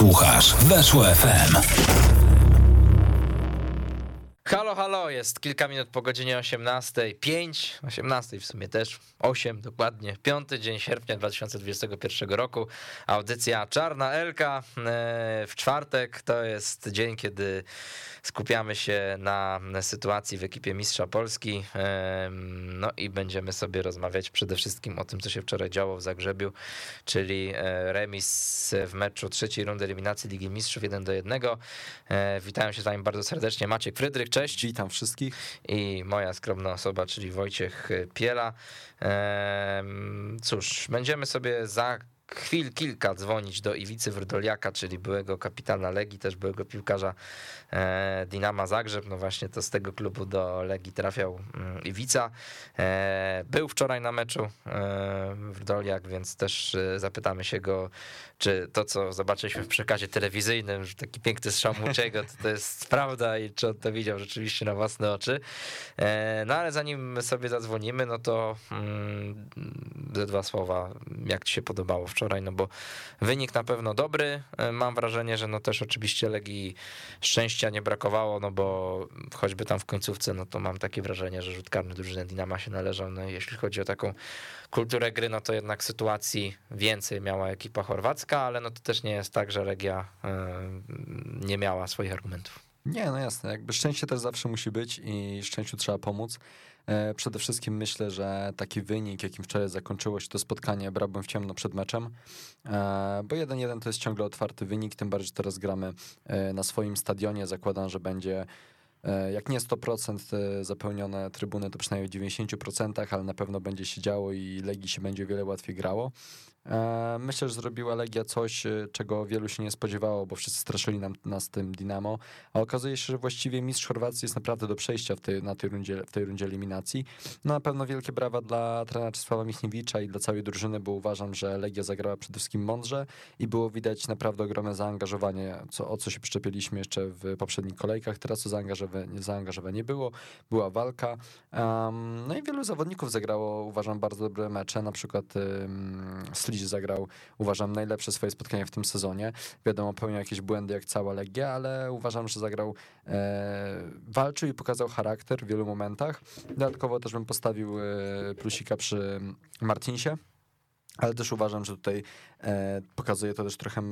Słuchasz Weszło FM. Halo, halo, jest kilka minut po godzinie 18, 5, 18 w sumie też, 8 dokładnie, piąty dzień sierpnia 2021 roku, audycja Czarna Elka e, w czwartek, to jest dzień, kiedy skupiamy się na sytuacji w ekipie Mistrza Polski, e, no i będziemy sobie rozmawiać przede wszystkim o tym, co się wczoraj działo w Zagrzebiu, czyli e, remis w meczu trzeciej rundy eliminacji Ligi Mistrzów 1 do 1. Witają się z wami bardzo serdecznie Maciek Frydrych, cześć. Witam wszystkich. I moja skromna osoba, czyli Wojciech Piela. Cóż, będziemy sobie za chwil kilka dzwonić do Iwicy Wrdoliaka, czyli byłego kapitana Legii, też byłego piłkarza e, Dinama Zagrzeb. No właśnie to z tego klubu do Legii trafiał mm, Iwica. E, był wczoraj na meczu e, Wrdoliak, więc też zapytamy się go, czy to, co zobaczyliśmy w przekazie telewizyjnym, że taki piękny strzał Muczego, to, to jest prawda i czy on to widział rzeczywiście na własne oczy. No ale zanim sobie zadzwonimy, no to mm, ze dwa słowa, jak ci się podobało wczoraj wczoraj, no bo wynik na pewno dobry. E, mam wrażenie, że no też oczywiście Legii szczęścia nie brakowało, no bo choćby tam w końcówce, no to mam takie wrażenie, że rzut karny drużyny Dinama się należał. No jeśli chodzi o taką kulturę gry, no to jednak sytuacji więcej miała ekipa chorwacka, ale no to też nie jest tak, że Legia e, nie miała swoich argumentów. Nie, no jasne, jakby szczęście też zawsze musi być i szczęściu trzeba pomóc. E, przede wszystkim myślę, że taki wynik, jakim wczoraj zakończyło się to spotkanie, brałbym w ciemno przed meczem, e, bo 1-1 to jest ciągle otwarty wynik, tym bardziej, że teraz gramy e, na swoim stadionie. Zakładam, że będzie jak nie 100% zapełnione trybuny, to przynajmniej w 90%, ale na pewno będzie się działo i Legii się będzie wiele łatwiej grało. E, myślę, że zrobiła Legia coś, e, czego wielu się nie spodziewało, bo wszyscy straszyli nam, nas tym Dinamo, a okazuje się, że właściwie mistrz Chorwacji jest naprawdę do przejścia w tej, na tej rundzie, w tej rundzie eliminacji. No na pewno wielkie brawa dla trenera Czesława Michniewicza i dla całej drużyny, bo uważam, że Legia zagrała przede wszystkim mądrze i było widać naprawdę ogromne zaangażowanie, co, o co się przyczepiliśmy jeszcze w poprzednich kolejkach. Teraz to zaangażowanie, zaangażowanie było, była walka. Um, no i wielu zawodników zagrało, uważam, bardzo dobre mecze, na przykład um, Slić zagrał, uważam, najlepsze swoje spotkanie w tym sezonie. Wiadomo, pełnił jakieś błędy jak cała Legia, ale uważam, że zagrał, e, walczył i pokazał charakter w wielu momentach. Dodatkowo też bym postawił e, plusika przy Martinsie ale też uważam, że tutaj e, pokazuje to też trochę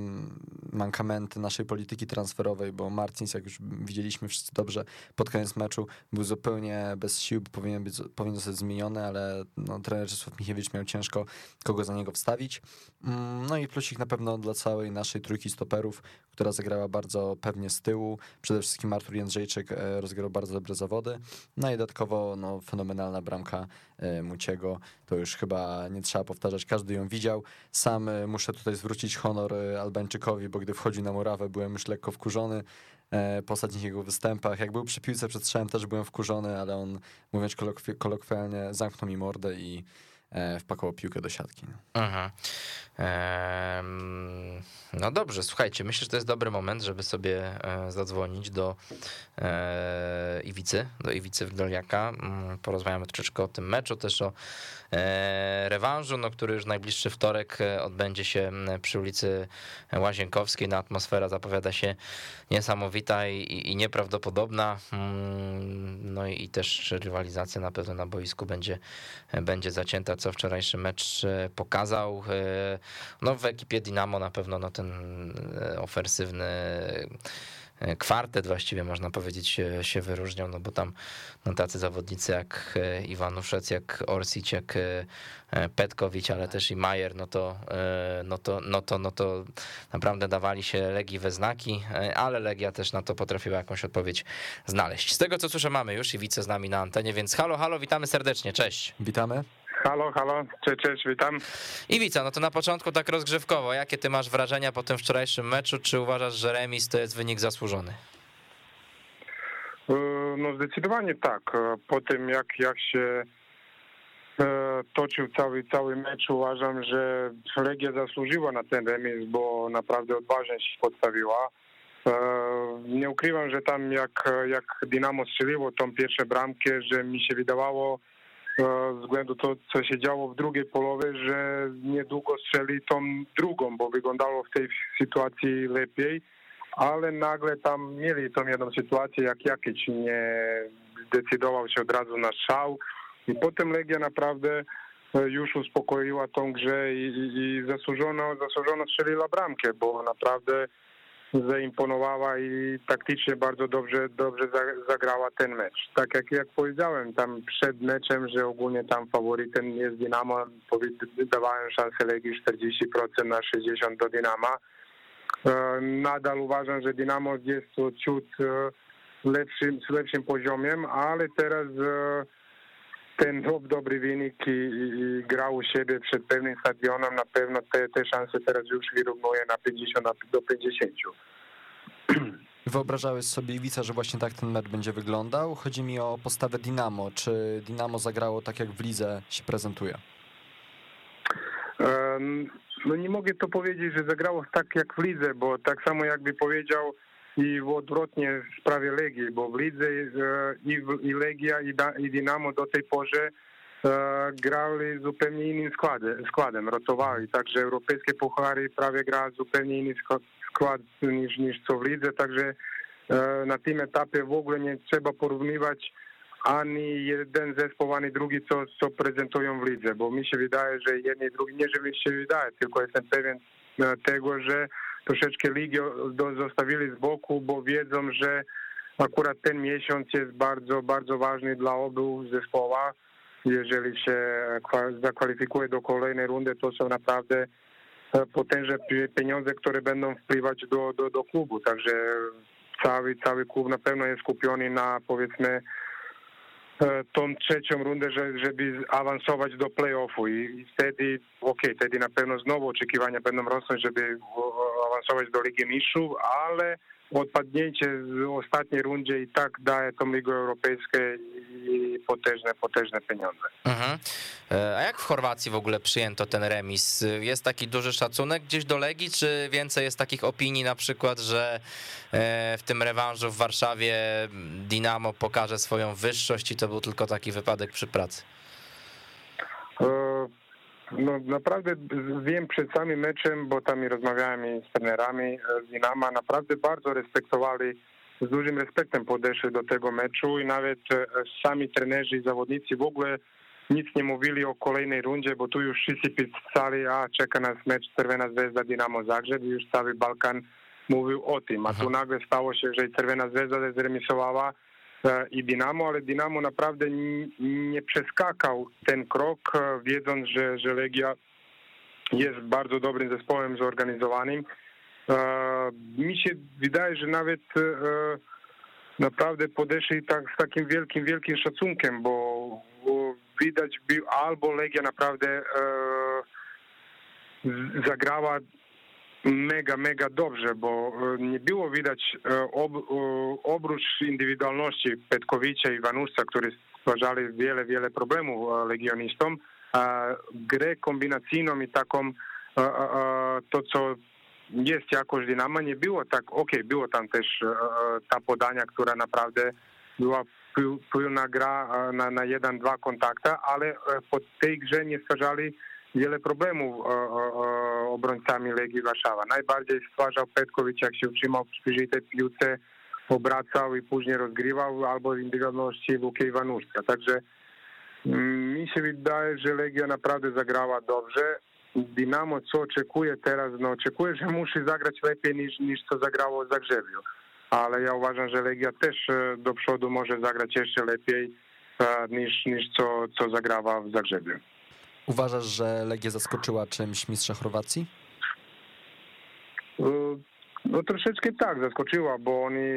mankamenty naszej polityki transferowej, bo Martins, jak już widzieliśmy wszyscy dobrze, pod koniec meczu był zupełnie bez sił, powinien, być, powinien zostać zmieniony, ale no, trener Czesław Michiewicz miał ciężko kogo za niego wstawić. Mm, no i plusik na pewno dla całej naszej trójki stoperów, która zagrała bardzo pewnie z tyłu. Przede wszystkim Artur Jędrzejczyk e, rozgrał bardzo dobre zawody. No i dodatkowo no, fenomenalna bramka e, Muciego. To już chyba nie trzeba powtarzać, każdy ją widział. Sam e, muszę tutaj zwrócić honor Albańczykowi, bo gdy wchodzi na murawę, byłem już lekko wkurzony po ostatnich jego występach. Jak był przy piłce przed strzałem, też byłem wkurzony, ale on, mówiąc kolokwialnie, zamknął mi mordę i wpakował piłkę do siatki. No. Mhm. No dobrze, słuchajcie, myślę, że to jest dobry moment, żeby sobie e, zadzwonić do e, Iwicy, do Iwicy Wdoliaka. Mm, porozmawiamy troszeczkę o tym meczu, też o e, rewanżu, no, który już najbliższy wtorek odbędzie się przy ulicy Łazienkowskiej. No, atmosfera zapowiada się niesamowita i, i nieprawdopodobna. Mm, no i, i też rywalizacja na pewno na boisku będzie, będzie zacięta, co wczorajszy mecz pokazał no w ekipie Dynamo na pewno no, ten e, ofensywny e, kwartet właściwie można powiedzieć się wyróżniał, no bo tam no, tacy zawodnicy jak e, Iwanuszec, jak Orsic, jak Petkowicz, ale też i Majer, no to, no to, no to, no to naprawdę dawali się Legii we znaki, ale Legia też na to potrafiła jakąś odpowiedź znaleźć. Z tego co słyszę mamy już i wice z nami na antenie, więc halo, halo, witamy serdecznie, cześć. Witamy. Halo, halo, cześć, cześć, witam. Iwica, no to na początku tak rozgrzewkowo, jakie ty masz wrażenia po tym wczorajszym meczu? Czy uważasz, że remis to jest wynik zasłużony? E, no zdecydowanie tak. E, po tym jak, jak się e, toczył cały, cały mecz, uważam, że Legia zasłużyła na ten remis, bo naprawdę odważnie się podstawiła. Nie ukrywam, że tam jak, jak Dynamo strzeliło tą pierwszą bramkę, że mi się wydawało, względu to, co się działo w drugiej połowie, że niedługo strzeli tą drugą, bo wyglądało w tej sytuacji lepiej, ale nagle tam mieli tą jedną sytuację, jak jakiś nie zdecydował się od razu na szał i potem Legia naprawdę już uspokoiła tą grę i, i, i zasłużono, zasłużono strzeliła bramkę, bo naprawdę zaimponowała i taktycznie bardzo dobrze, dobrze zagrała ten mecz. Tak jak, jak powiedziałem tam przed meczem, że ogólnie tam faworytem jest Dynamo, dawałem szansę Legii 40% na 60% do Dynama. E, nadal uważam, że Dynamo jest ciut e, lepszym, z lepszym poziomem, ale teraz ten dobry wynik i, i grał u siebie przed pewnym stadionem, na pewno te, te szanse teraz już wyrównuje na 50 do 50. Wyobrażałeś sobie, Iwica, że właśnie tak ten mecz będzie wyglądał? Chodzi mi o postawę Dinamo. Czy Dinamo zagrało tak, jak w lidze się prezentuje? No nie mogę to powiedzieć, że zagrało tak, jak w lidze, bo tak samo jakby powiedział i odwrotnie w sprawie Legii, bo w lidze e, i, i Legia i, da, i Dynamo do tej pory e, grali zupełnie innym składem, składem, rotowali, także europejskie puchary prawie gra zupełnie inny skład niż, niż co w lidze, także e, na tym etapie w ogóle nie trzeba porównywać ani jeden zespół, ani drugi, co, co prezentują w lidze, bo mi się wydaje, że jedni i drugi, nie że mi się wydaje, tylko jestem pewien tego, że troszeczkę ligę zostawili z boku, bo wiedzą, że akurat ten miesiąc jest bardzo, bardzo ważny dla obu zespoła. Jeżeli się zakwalifikuje do kolejnej rundy, to są naprawdę e, potężne pieniądze, które będą wpływać do, do, do klubu. Także cały, cały klub na pewno jest skupiony na powiedzmy E, tą trzecią rundę, żeby awansować do playoffu i wtedy, okej, okay, wtedy na pewno znowu oczekiwania będą rosnąć, żeby awansować do Ligi Mistrzów, ale odpadnięcie w ostatniej rundzie i tak daje tą Ligę Europejską i potężne, potężne pieniądze. Mhm. E, a jak w Chorwacji w ogóle przyjęto ten remis? Jest taki duży szacunek gdzieś do Legii, czy więcej jest takich opinii na przykład, że e, w tym rewanżu w Warszawie Dinamo pokaże swoją wyższość i to był tylko taki wypadek przy pracy? E, no naprawdę wiem przed samym meczem, bo tam i rozmawiałem z trenerami z Dinama, naprawdę bardzo respektowali z dużym respektem podeszli do tego meczu i nawet sami trenerzy i zawodnicy w ogóle nic nie mówili o kolejnej rundzie, bo tu już wszyscy pisali, a czeka nas mecz Czerwona Zvezda Dinamo Zagrzeb i już cały Balkan mówił o tym. A tu nagle stało się, że Czerwona Zvezda zremisowała e, i Dinamo, ale Dinamo naprawdę nie przeskakał ten krok, e, wiedząc, że, że Legia jest bardzo dobrym zespołem zorganizowanym. E, mi się wydaje, że nawet naprawdę podeszli tak, z takim wielkim, wielkim szacunkiem, bo widać był albo Legia naprawdę e, zagrała mega, mega dobrze, bo e, nie było widać e, ob, obróż indywidualności Petkowicza i Wanusa, którzy stwarzali wiele, wiele problemów legionistom. Grę kombinacyjną i taką to, co jest jakoś Dynama, nie było tak, okay, było tam też ta podania, która naprawdę była pełna gra na, na jeden, dwa kontakta, ale e, po tej grze nie stwarzali wiele problemów e, obrońcami Legii Warszawa. Najbardziej stwarzał Petkowicz, jak się utrzymał przy tej piłce, obracał i później rozgrywał, albo w indywidualności Lukiej Wanuszka. Także mm, mi się wydaje, że Legia naprawdę zagrała dobrze. Dynamo co oczekuje teraz? No oczekuje, że musi zagrać lepiej niż, niż co zagrało w Zagrzebiu ale ja uważam, że Legia też e, do przodu może zagrać jeszcze lepiej e, niż, niż co, co zagrała w Zagrzebiu. Uważasz, że Legia zaskoczyła czymś mistrza Chorwacji? E, no troszeczkę tak, zaskoczyła, bo oni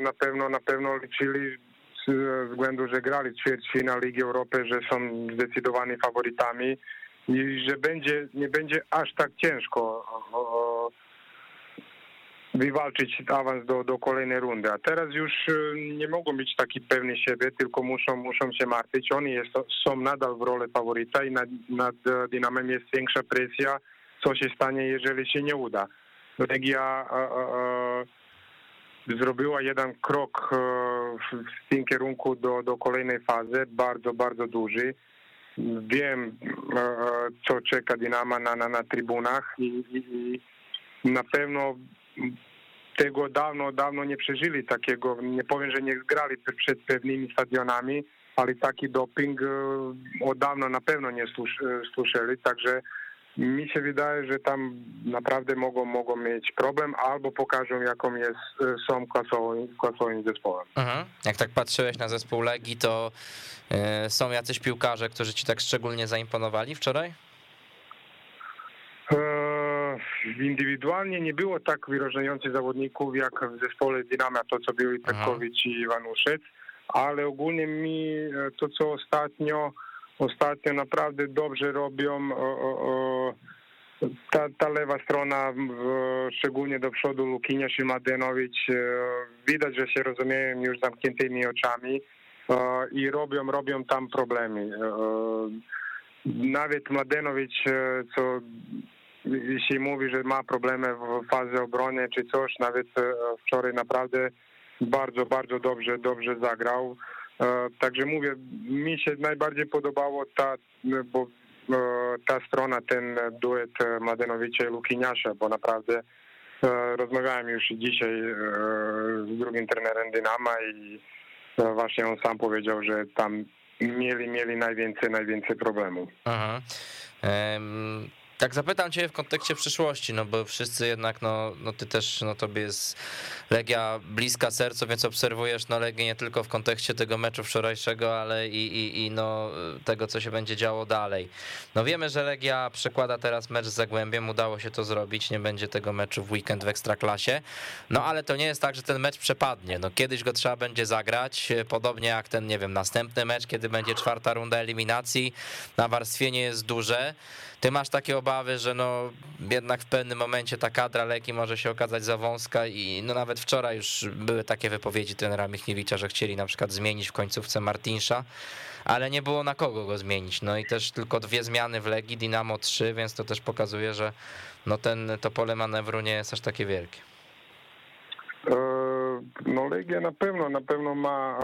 na pewno na pewno liczyli z względu, że grali ćwierćfinał Ligi Europy, że są zdecydowani faworytami i że będzie, nie będzie aż tak ciężko wywalczyć awans do, do kolejnej rundy. A teraz już y, nie mogą być taki pewni siebie, tylko muszą, muszą się martwić. Oni jest, są nadal w roli faworyta i nad, nad Dynamem jest większa presja, co się stanie, jeżeli się nie uda. Legia zrobiła jeden krok w tym kierunku do, do kolejnej fazy, bardzo, bardzo duży. wiem, co czeka Dynama na, na, na trybunach i, i, i na pewno tego dawno, dawno nie przeżyli takiego, nie powiem, że nie zgrali przed pewnymi stadionami, ale taki doping od dawno na pewno nie słyszeli, także mi się wydaje, że tam naprawdę mogą, mogą mieć problem albo pokażą, jaką jest, są klasowym, klasowym zespołem. Mhm. Jak tak patrzyłeś na zespół Legii, to są jacyś piłkarze, którzy ci tak szczególnie zaimponowali wczoraj? Indywidualnie nie było tak wyróżniających zawodników jak w zespole Dynama, to co byli Petkowicz i Iwanuszec, ale ogólnie mi e, to, co ostatnio ostatnio naprawdę dobrze robią. Ta, ta lewa strona, szczególnie do przodu Lukiniasz i Madenowicz, e, widać, że się rozumieją już zamkniętymi oczami e, i robią, robią tam problemy. Nawet Mladenowicz, co jeśli mówi, że ma problemy w fazie obrony czy coś, nawet wczoraj naprawdę bardzo, bardzo dobrze, dobrze zagrał. E, także mówię, mi się najbardziej podobało ta, bo e, ta strona, ten duet Mladenowicza i Lukiniasza, bo naprawdę e, rozmawiałem już dzisiaj z drugim trenerem Dynama i właśnie on sam powiedział, że tam mieli, mieli najwięcej, najwięcej problemów. Aha. Um tak zapytam cię w kontekście przyszłości, no bo wszyscy jednak, no, no ty też, no tobie jest Legia bliska sercu, więc obserwujesz no Legię nie tylko w kontekście tego meczu wczorajszego, ale i, i, i no tego, co się będzie działo dalej. No wiemy, że Legia przekłada teraz mecz z Zagłębiem, udało się to zrobić, nie będzie tego meczu w weekend w Ekstraklasie, no ale to nie jest tak, że ten mecz przepadnie, no kiedyś go trzeba będzie zagrać, podobnie jak ten, nie wiem, następny mecz, kiedy będzie czwarta runda eliminacji, nawarstwienie jest duże, ty masz takie obawy, że no jednak w pewnym momencie ta kadra leki może się okazać za wąska i no nawet wczoraj już były takie wypowiedzi trenera Michniewicza, że chcieli na przykład zmienić w końcówce Martinsza, ale nie było na kogo go zmienić. No i też tylko dwie zmiany w Legii, Dynamo 3, więc to też pokazuje, że no ten, to pole manewru nie jest aż takie wielkie. E, no Legia na pewno, na pewno ma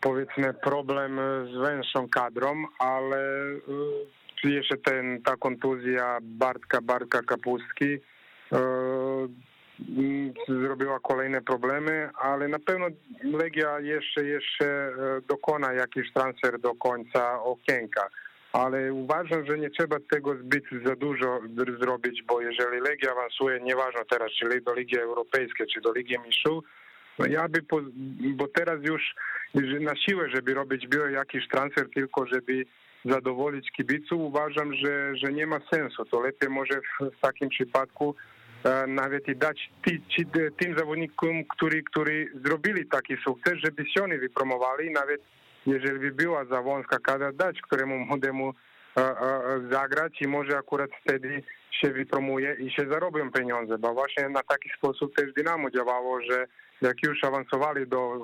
powiedzmy problem z węższą kadrą, ale y, jeszcze ten, ta kontuzja Bartka, Bartka Kapustki y, zrobiła kolejne problemy, ale na pewno Legia jeszcze, jeszcze y, dokona jakiś transfer do końca okienka. Ale uważam, że nie trzeba tego zbyt za dużo zrobić, bo jeżeli Legia awansuje, nieważne teraz, czy do Ligi Europejskiej, czy do Ligi Mistrzów, no ja by, po, bo teraz już na siłę, żeby robić bio jakiś transfer tylko, żeby zadowolić kibiców, uważam, że, że nie ma sensu. To lepiej może w, takim przypadku e, nawet i dać ty, ci, tym zawodnikom, którzy, którzy zrobili taki sukces, żeby się oni wypromowali, nawet jeżeli by była za wąska kadra, dać któremu młodemu e, e, zagrać i może akurat wtedy się wypromuje i się zarobią pieniądze, bo właśnie na taki sposób też Dynamo działało, że jak już awansowali do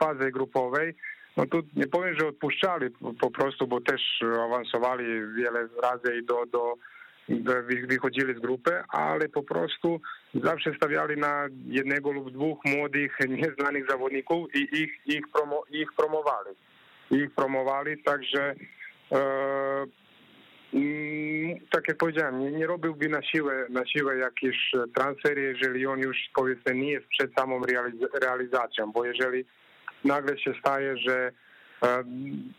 fazy grupowej, no tu nie powiem, że odpuszczali po prostu, bo też awansowali wiele razy i do, do, wychodzili z grupy, ale po prostu zawsze stawiali na jednego lub dwóch młodych, nieznanych zawodników i ich, ich, promo, ich promowali. Ich promowali, także e, Mm, tak jak powiedziałem, nie, nie robiłby na siłę, na siłę jakiś transfer, jeżeli on już powiedzmy nie jest przed samą realizacją, bo jeżeli nagle się staje, że e,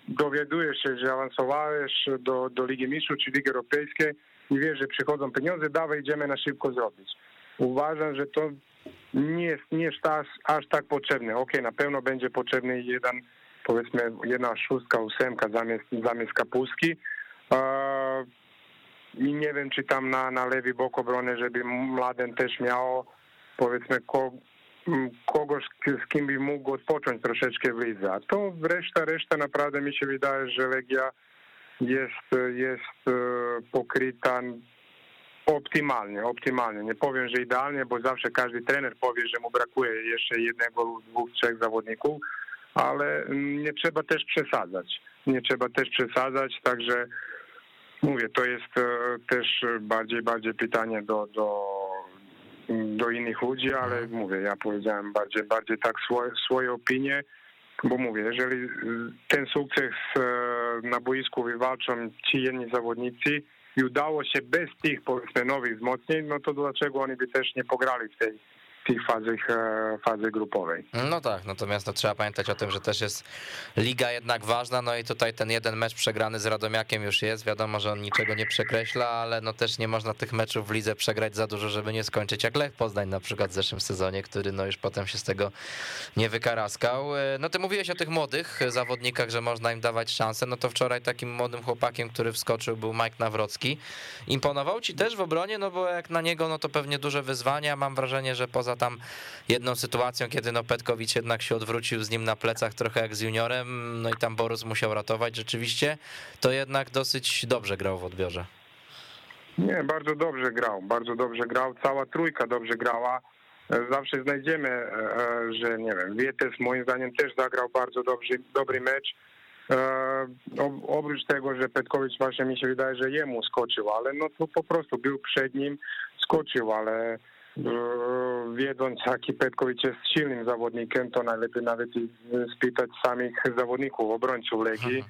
dowiadujesz się, że awansowałeś do, do Ligi Mistrzów czy Ligi Europejskiej i wiesz, że przychodzą pieniądze, dawaj, idziemy na szybko zrobić. Uważam, że to nie jest, nie jest aż, aż tak potrzebne. Ok, na pewno będzie potrzebny jeden, powiedzmy, jedna szóstka, ósemka zamiast, zamiast kapustki, i nie wiem, czy tam na, na lewy bok obrony, żeby Mladen też miał powiedzmy ko, kogoś, z kim by mógł odpocząć troszeczkę w. A to reszta, reszta naprawdę mi się wydaje, że Legia jest, jest e, pokryta optymalnie, optymalnie. Nie powiem, że idealnie, bo zawsze każdy trener powie, że mu brakuje jeszcze jednego dwóch, trzech zawodników, ale nie trzeba też przesadzać. Nie trzeba też przesadzać, także Mówię, to jest e, też bardziej, bardziej pytanie do, do, do innych ludzi, ale mhm. mówię, ja powiedziałem bardziej, bardziej tak swoje, swoje opinie bo mówię, jeżeli ten sukces y, na boisku wywalczą ci jedni zawodnicy i udało się bez tych powiedzmy nowych wzmocnień, no to dlaczego oni by też nie pograli w tej tej fazy, e, fazy grupowej. No tak, natomiast no, trzeba pamiętać o tym, że też jest liga jednak ważna, no i tutaj ten jeden mecz przegrany z Radomiakiem już jest, wiadomo, że on niczego nie przekreśla, ale no też nie można tych meczów w lidze przegrać za dużo, żeby nie skończyć jak Lech Poznań na przykład w zeszłym sezonie, który no już potem się z tego nie wykaraskał. E, no ty mówiłeś o tych młodych zawodnikach, że można im dawać szansę, no to wczoraj takim młodym chłopakiem, który wskoczył był Mike Nawrocki. Imponował ci też w obronie, no bo jak na niego, no to pewnie duże wyzwania, mam wrażenie, że poza tam jedną sytuacją, kiedy no Petkowicz jednak się odwrócił z nim na plecach trochę jak z juniorem, no i tam Borus musiał ratować rzeczywiście, to jednak dosyć dobrze grał w odbiorze. Nie, bardzo dobrze grał, bardzo dobrze grał, cała trójka dobrze grała. Zawsze znajdziemy, e, e, że nie wiem, Wietes moim zdaniem też zagrał bardzo dobry, dobry mecz. E, oprócz tego, że Petkowicz właśnie mi się wydaje, że jemu skoczył, ale no to po prostu był przed nim, skoczył, ale wiedząc jaki Petkowicz jest silnym zawodnikiem, to najlepiej nawet spytać samych zawodników, obrońców Legii.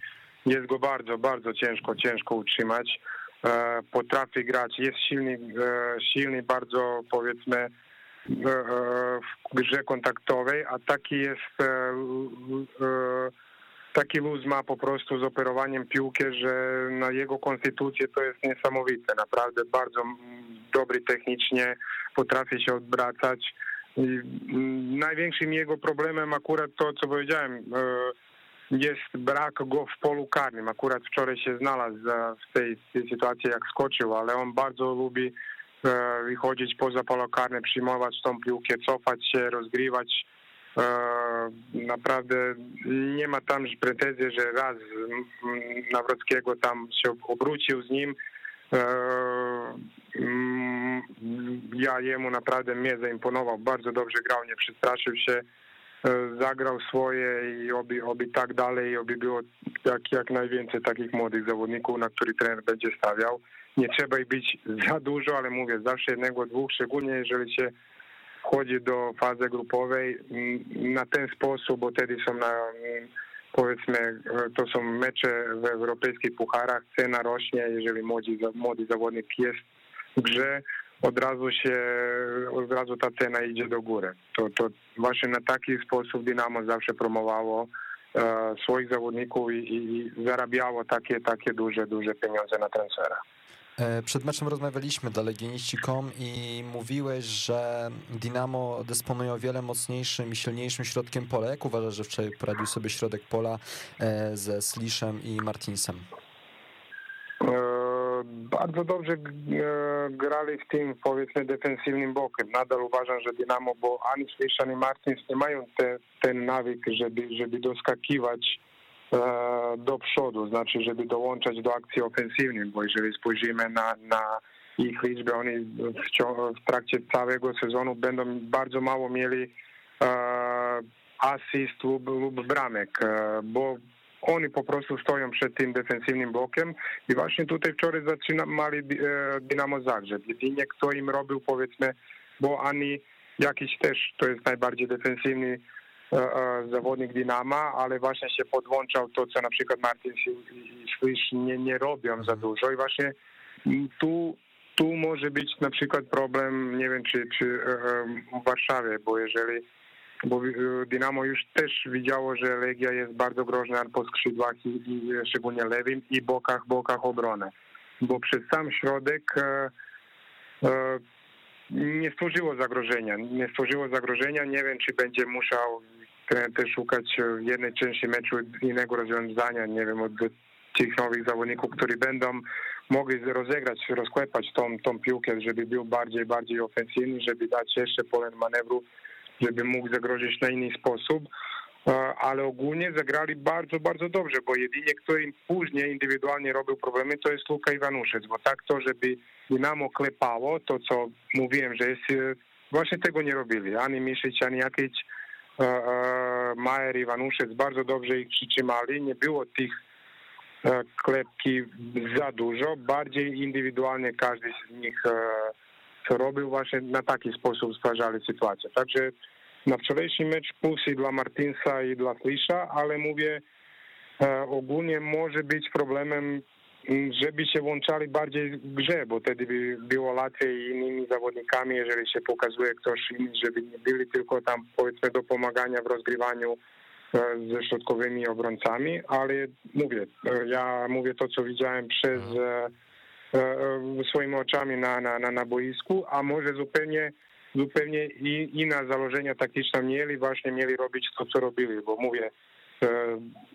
Jest go bardzo, bardzo ciężko, ciężko utrzymać. E, potrafi grać, jest silny, e, silny bardzo powiedzmy e, w grze kontaktowej, a taki jest taki luz ma po prostu z operowaniem piłki, że na jego konstytucję to jest niesamowite. Naprawdę bardzo dobry technicznie, potrafi się odwracać. I największym jego problemem akurat to, co powiedziałem, e, jest brak go w polu karnym. Akurat wczoraj się znalazł w tej, sytuacji, jak skoczył, ale on bardzo lubi e, wychodzić poza pole karne, przyjmować tą piłkę, cofać się, rozgrywać E, naprawdę nie ma tam pretensji, że raz Nawrockiego tam się obrócił z nim. E, ja jemu naprawdę mnie zaimponował, bardzo dobrze grał, nie przestraszył się, e, zagrał swoje i oby, tak dalej, oby było jak, jak najwięcej takich młodych zawodników, na których trener będzie stawiał. Nie trzeba ich być za dużo, ale mówię, zawsze jednego, dwóch, szczególnie jeżeli się wchodzi do fazy grupowej mm, na ten sposób, bo wtedy są na mm, powiedzmy, to są mecze w europejskich pucharach, cena rośnie, jeżeli młody, młody zawodnik jest w grze, od razu się, od razu ta cena idzie do góry. To, to właśnie na taki sposób Dynamo zawsze promowało e, swoich zawodników i, i zarabiało takie, takie duże, duże pieniądze na transferach. E, przed meczem rozmawialiśmy dla Legioniści.com i mówiłeś, że Dinamo dysponuje o wiele mocniejszym i silniejszym środkiem pola. Jak uważasz, że wczoraj poradził sobie środek pola e, ze Sliszem i Martinsem? E, bardzo dobrze grali w tym powiedzmy defensywnym bokiem. Nadal uważam, że Dynamo, bo ani Slisz, ani Martins nie mają te, ten nawyk, żeby, żeby doskakiwać do przodu, znaczy, żeby dołączać do akcji ofensywnej, bo jeżeli spojrzymy na, na ich liczbę, oni w, trakcie całego sezonu będą bardzo mało mieli e, asyst lub, lub bramek, e, bo oni po prostu stoją przed tym defensywnym blokiem i właśnie tutaj wczoraj zaczynali Dynamo Zagrzeb. Jedynie kto im robił powiedzmy, bo ani jakiś też to jest najbardziej defensywny E, e, zawodnik Dynama, ale właśnie się podłączał to, co na przykład Martin i Swish nie, nie robią za dużo i właśnie tu, tu może być na przykład problem, nie wiem, czy, czy e, w Warszawie, bo jeżeli bo Dynamo już też widziało, że Legia jest bardzo groźna po skrzydłach i, i szczególnie lewym i bokach, bokach obrony. Bo przez sam środek e, e, nie stworzyło zagrożenia. Nie stworzyło zagrożenia. Nie wiem, czy będzie musiał też szukać w jednej części meczu innego rozwiązania. Nie wiem, od tych nowych zawodników, którzy będą mogli rozegrać, rozklepać tą, tą piłkę, żeby był bardziej, bardziej ofensywny, żeby dać jeszcze pole manewru, żeby mógł zagrozić na inny sposób. Ale ogólnie zagrali bardzo, bardzo dobrze, bo jedynie kto im później indywidualnie robił problemy, to jest Luka Iwanuszec, bo tak to, żeby Dynamo klepało, to co mówiłem, że jest, właśnie tego nie robili, ani Miszyć, ani jakiś E, e, Majer i Wanuszec bardzo dobrze ich przytrzymali. Nie było tych e, klepki za dużo. Bardziej indywidualnie każdy z nich co robił, właśnie na taki sposób stwarzali sytuację. Także na wczorajszy mecz plusy dla Martinsa i dla Slisza, ale mówię, e, ogólnie może być problemem, żeby się włączali bardziej w grze, bo wtedy by było łatwiej innymi zawodnikami, jeżeli się pokazuje ktoś inny, żeby nie byli tylko tam powiedzmy do pomagania w rozgrywaniu e, ze środkowymi obrońcami, ale mówię, e, ja mówię to, co widziałem przez e, e, swoimi oczami na, na, na, na boisku, a może zupełnie zupełnie i, inne założenia taktyczne mieli, właśnie mieli robić to, co robili, bo mówię,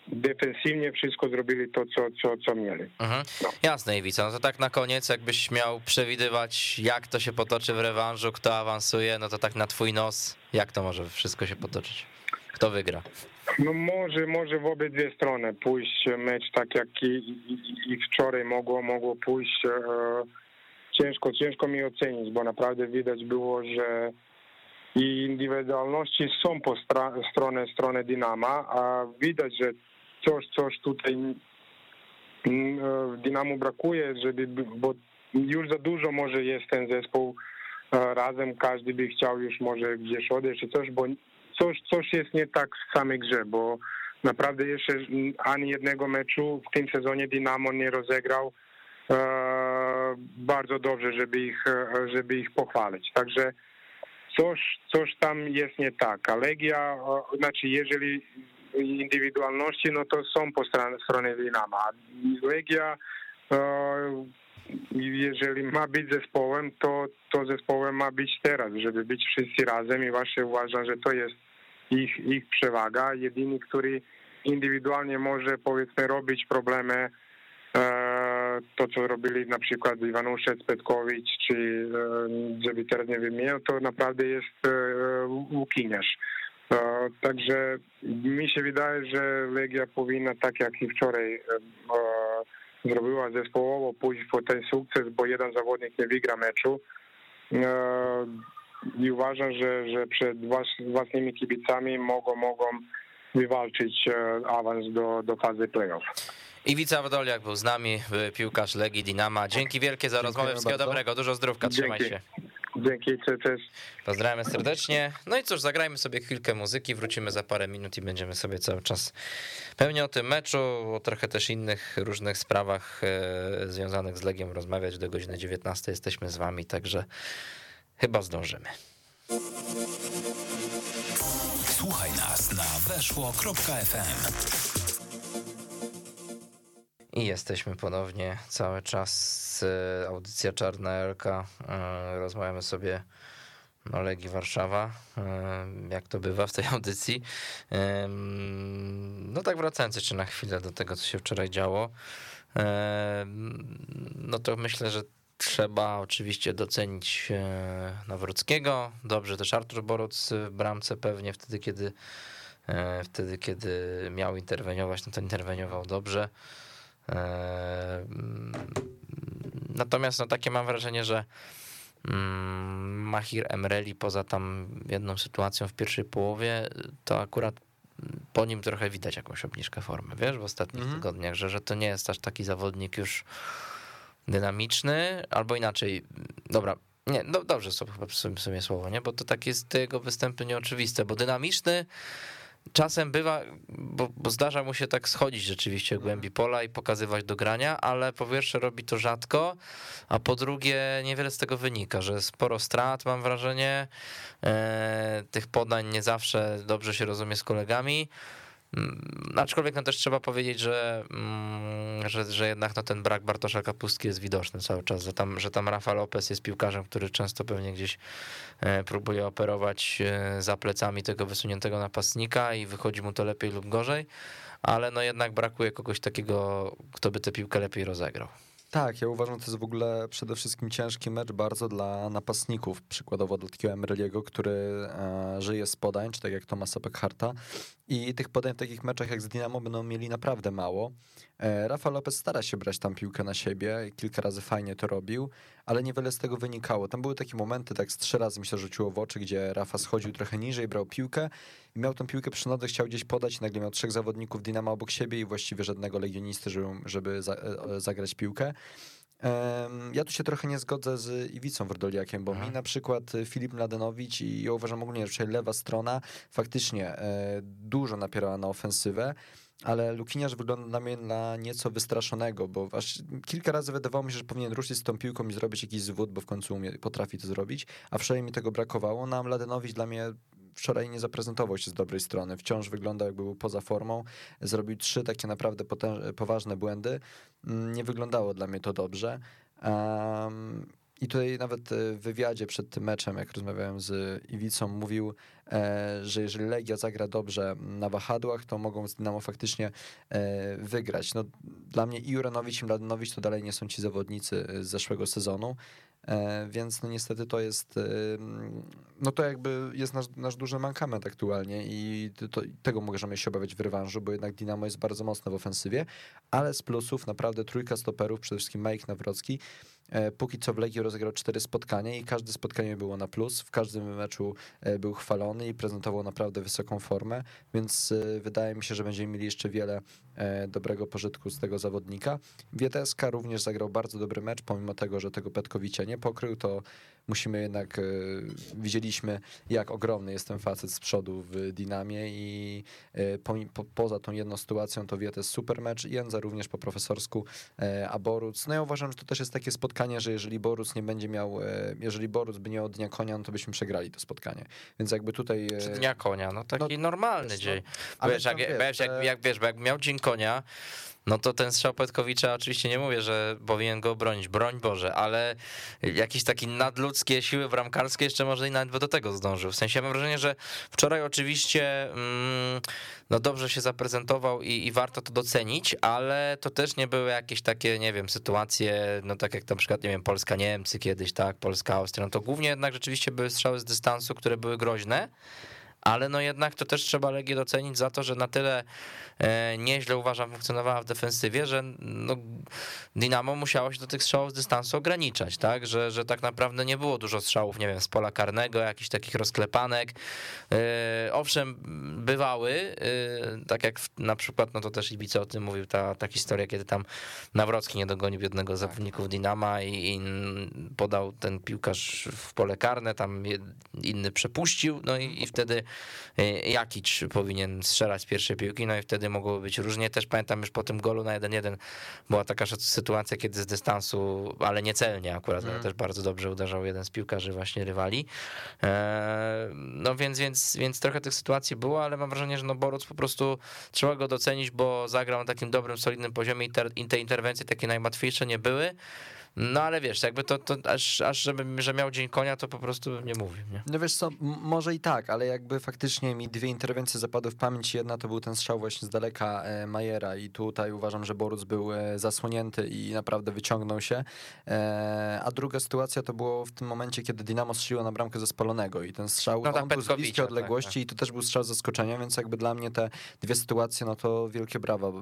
defensywnie wszystko zrobili to, co, co, co mieli. Mhm. Jasne, Iwica. No to tak na koniec, jakbyś miał przewidywać, jak to się potoczy w rewanżu, kto awansuje, no to tak na twój nos, jak to może wszystko się potoczyć? Kto wygra? No może, może w obydwie strony pójść mecz tak jak i, i, i wczoraj mogło, mogło pójść. E, ciężko, ciężko mi ocenić, bo naprawdę widać było, że i indywidualności są po stra, stronę, stronę Dynama, a widać, że coś, coś tutaj mm, e, w Dynamu brakuje, żeby, bo już za dużo może jest ten zespół e, razem, każdy by chciał już może gdzieś odejść czy coś, bo coś, coś jest nie tak w samej grze, bo naprawdę jeszcze ani jednego meczu w tym sezonie Dynamo nie rozegrał e, bardzo dobrze, żeby ich, żeby ich pochwalić. Także coś, coś tam jest nie tak. A Legia, e, znaczy jeżeli indywidualności, no to są po stronie, stronie Dynama. A Legia, jeżeli ma być zespołem, to, to zespołem ma być teraz, żeby być wszyscy razem i właśnie uważam, że to jest ich, ich przewaga. Jedyny, który indywidualnie może powiedzmy robić problemy, e, to co robili na przykład Iwanuszec, Petkowicz, czy e, żeby teraz nie wymieniał, to naprawdę jest e, Łukiniarz. E, Także mi się wydaje, że Legia powinna tak jak i wczoraj zrobiła zespołowo pójść po ten sukces, bo jeden zawodnik nie wygra meczu. I uważam, że, że przed włas- własnymi kibicami mogą, mogą wywalczyć e, awans do, do fazy playoff. Iwica Wodoliak był z nami, były piłkarz Legii Dinama. Dzięki wielkie za rozmowę, wszystkiego bardzo. dobrego, dużo zdrówka, trzymaj Dzięki. się. Dzięki, cześć. cześć. Pozdrawiamy serdecznie. No i cóż, zagrajmy sobie chwilkę muzyki, wrócimy za parę minut i będziemy sobie cały czas pewnie o tym meczu, o trochę też innych różnych sprawach e, związanych z Legią rozmawiać. Do godziny 19 jesteśmy z wami, także chyba zdążymy. Weszło.fm. I jesteśmy ponownie cały czas. e, Audycja Czarna Elka. E, Rozmawiamy sobie o Legii Warszawa, e, jak to bywa w tej audycji. No tak wracając jeszcze na chwilę do tego, co się wczoraj działo, no to myślę, że trzeba oczywiście docenić Nawrockiego. Dobrze też Artur Boruc w bramce pewnie wtedy, kiedy wtedy, kiedy miał interweniować, no to interweniował dobrze. E, mm, Natomiast no, takie mam wrażenie, że mm, Mahir Emreli poza tam jedną sytuacją w pierwszej połowie, to akurat po nim trochę widać jakąś obniżkę formy, wiesz, w ostatnich Mhm. tygodniach, że, że to nie jest aż taki zawodnik już dynamiczny, albo inaczej, dobra, nie, no dobrze sobie chyba w sumie słowo, nie, bo to tak jest te jego występy nieoczywiste, bo dynamiczny czasem bywa, bo, bo zdarza mu się tak schodzić rzeczywiście w głębi pola i pokazywać do grania, ale po pierwsze robi to rzadko, a po drugie niewiele z tego wynika, że sporo strat mam wrażenie, e, tych podań nie zawsze dobrze się rozumie z kolegami, Aczkolwiek no też trzeba powiedzieć, że, mm, że, że jednak no ten brak Bartosza Kapustki jest widoczny cały czas, że tam, że tam Rafa Lopez jest piłkarzem, który często pewnie gdzieś e, próbuje operować e, za plecami tego wysuniętego napastnika i wychodzi mu to lepiej lub gorzej, ale no jednak brakuje kogoś takiego, kto by tę piłkę lepiej rozegrał. Tak, ja uważam, że to jest w ogóle przede wszystkim ciężki mecz bardzo dla napastników, przykładowo dla takiego Emreliego, który e, żyje z podań, czy tak jak Tomasa Beckharta i tych podań w takich meczach jak z Dynamo będą mieli naprawdę mało. E, Rafa Lopez stara się brać tam piłkę na siebie, kilka razy fajnie to robił, ale niewiele z tego wynikało. Tam były takie momenty, tak z trzy razy mi się rzuciło w oczy, gdzie Rafa schodził trochę niżej, brał piłkę i miał tą piłkę przy nodze, chciał gdzieś podać, nagle miał trzech zawodników Dynama obok siebie i właściwie żadnego legionisty, żeby, żeby za, e, zagrać piłkę. Ja tu się trochę nie zgodzę z Iwicą Wordoliakiem, bo mi na przykład y, Filip Mladenowicz i ja uważam ogólnie, że tutaj lewa strona faktycznie e, dużo napierała na ofensywę, ale Lukiniarz wygląda na mnie na nieco wystraszonego, bo aż kilka razy wydawało mi się, że powinien ruszyć z tą piłką i zrobić jakiś zwód, bo w końcu umie, potrafi to zrobić, a wczoraj mi tego brakowało, no a Mladenowicz dla mnie wczoraj nie zaprezentował się z dobrej strony. Wciąż wyglądał jakby był poza formą. Zrobił trzy takie naprawdę poważne błędy. Mm, Nie wyglądało dla mnie to dobrze. Em, I tutaj nawet e, w wywiadzie przed tym meczem, jak rozmawiałem z Iwicą, mówił, e, że jeżeli Legia zagra dobrze na wahadłach, to mogą z Dynamo faktycznie e, wygrać. No, dla mnie i Juranowicz i Mladenowicz to dalej nie są ci zawodnicy z zeszłego sezonu. Więc no niestety to jest, no to jakby jest nasz, nasz duży mankament aktualnie i to- tego możemy się obawiać w rewanżu, bo jednak Dinamo jest bardzo mocne w ofensywie, ale z plusów naprawdę trójka stoperów, przede wszystkim Mike Nawrocki, póki co w Legii rozegrał cztery spotkania i każde spotkanie było na plus, w każdym meczu e, był chwalony i prezentował naprawdę wysoką formę, więc e, wydaje mi się, że będziemy mieli jeszcze wiele e, dobrego pożytku z tego zawodnika. Wiedeska również zagrał bardzo dobry mecz, pomimo tego, że tego Petkowicia nie pokrył, to musimy jednak, e, widzieliśmy jak ogromny jest ten facet z przodu w Dinamie i e, pomi- po, poza tą jedną sytuacją to Wietes super mecz, Jędza również po profesorsku, e, a Boruc, no ja uważam, że to też jest takie spotkanie, że jeżeli Boruc nie będzie miał, e, jeżeli Boruc by nie miał dnia konia, no to byśmy przegrali to spotkanie, więc jakby tutaj... e, Czy dnia konia, no taki normalny wiesz, no, dzień. ale wiesz, jak, wiesz, jak, e- jak, wiesz, jak miał dzień konia, no to ten strzał Petkowicza, oczywiście nie mówię, że powinien go bronić, broń Boże, ale jakieś takie nadludzkie siły bramkarskie jeszcze może i nawet do tego zdążył. W sensie mam wrażenie, że wczoraj oczywiście mm, no dobrze się zaprezentował i, i warto to docenić, ale to też nie były jakieś takie, nie wiem, sytuacje, no tak jak na przykład, nie wiem, Polska-Niemcy kiedyś, tak, Polska-Austria, no to głównie jednak rzeczywiście były strzały z dystansu, które były groźne, ale no jednak to też trzeba Legię docenić za to, że na tyle e, nieźle uważam funkcjonowała w defensywie, że no, Dynamo musiało się do tych strzałów z dystansu ograniczać, tak, że, że tak naprawdę nie było dużo strzałów, nie wiem, z pola karnego, jakichś takich rozklepanek. E, owszem, bywały, e, tak jak na przykład, no to też Ibica o tym mówił, ta, ta historia, kiedy tam Nawrocki nie dogonił jednego z zawodników Dynama i, i podał ten piłkarz w pole karne, tam inny przepuścił, no i, i wtedy e, Jakic powinien strzelać pierwsze piłki, no i wtedy mogło być różnie. Też pamiętam już po tym golu na 1-1 była taka sytuacja, kiedy z dystansu, ale niecelnie akurat, ale też bardzo dobrze uderzał jeden z piłkarzy właśnie rywali. E, No więc, więc, więc trochę tych sytuacji było, ale mam wrażenie, że no Boruc po prostu trzeba go docenić, bo zagrał na takim dobrym, solidnym poziomie i te, i te interwencje takie najłatwiejsze nie były. No ale wiesz, jakby to, to aż, aż żeby, że miał dzień konia, to po prostu bym nie mówił, nie? No wiesz co, może i tak, ale jakby faktycznie mi dwie interwencje zapadły w pamięć. Jedna to był ten strzał właśnie z daleka e, Majera i tutaj uważam, że Boruc był e, zasłonięty i naprawdę wyciągnął się. E, a druga sytuacja to było w tym momencie, kiedy Dynamo strzeliło na bramkę ze spalonego i ten strzał, No tak, on był z bliskiej tak, odległości tak. i to też był strzał zaskoczenia, więc jakby dla mnie te dwie sytuacje, no to wielkie brawa. e,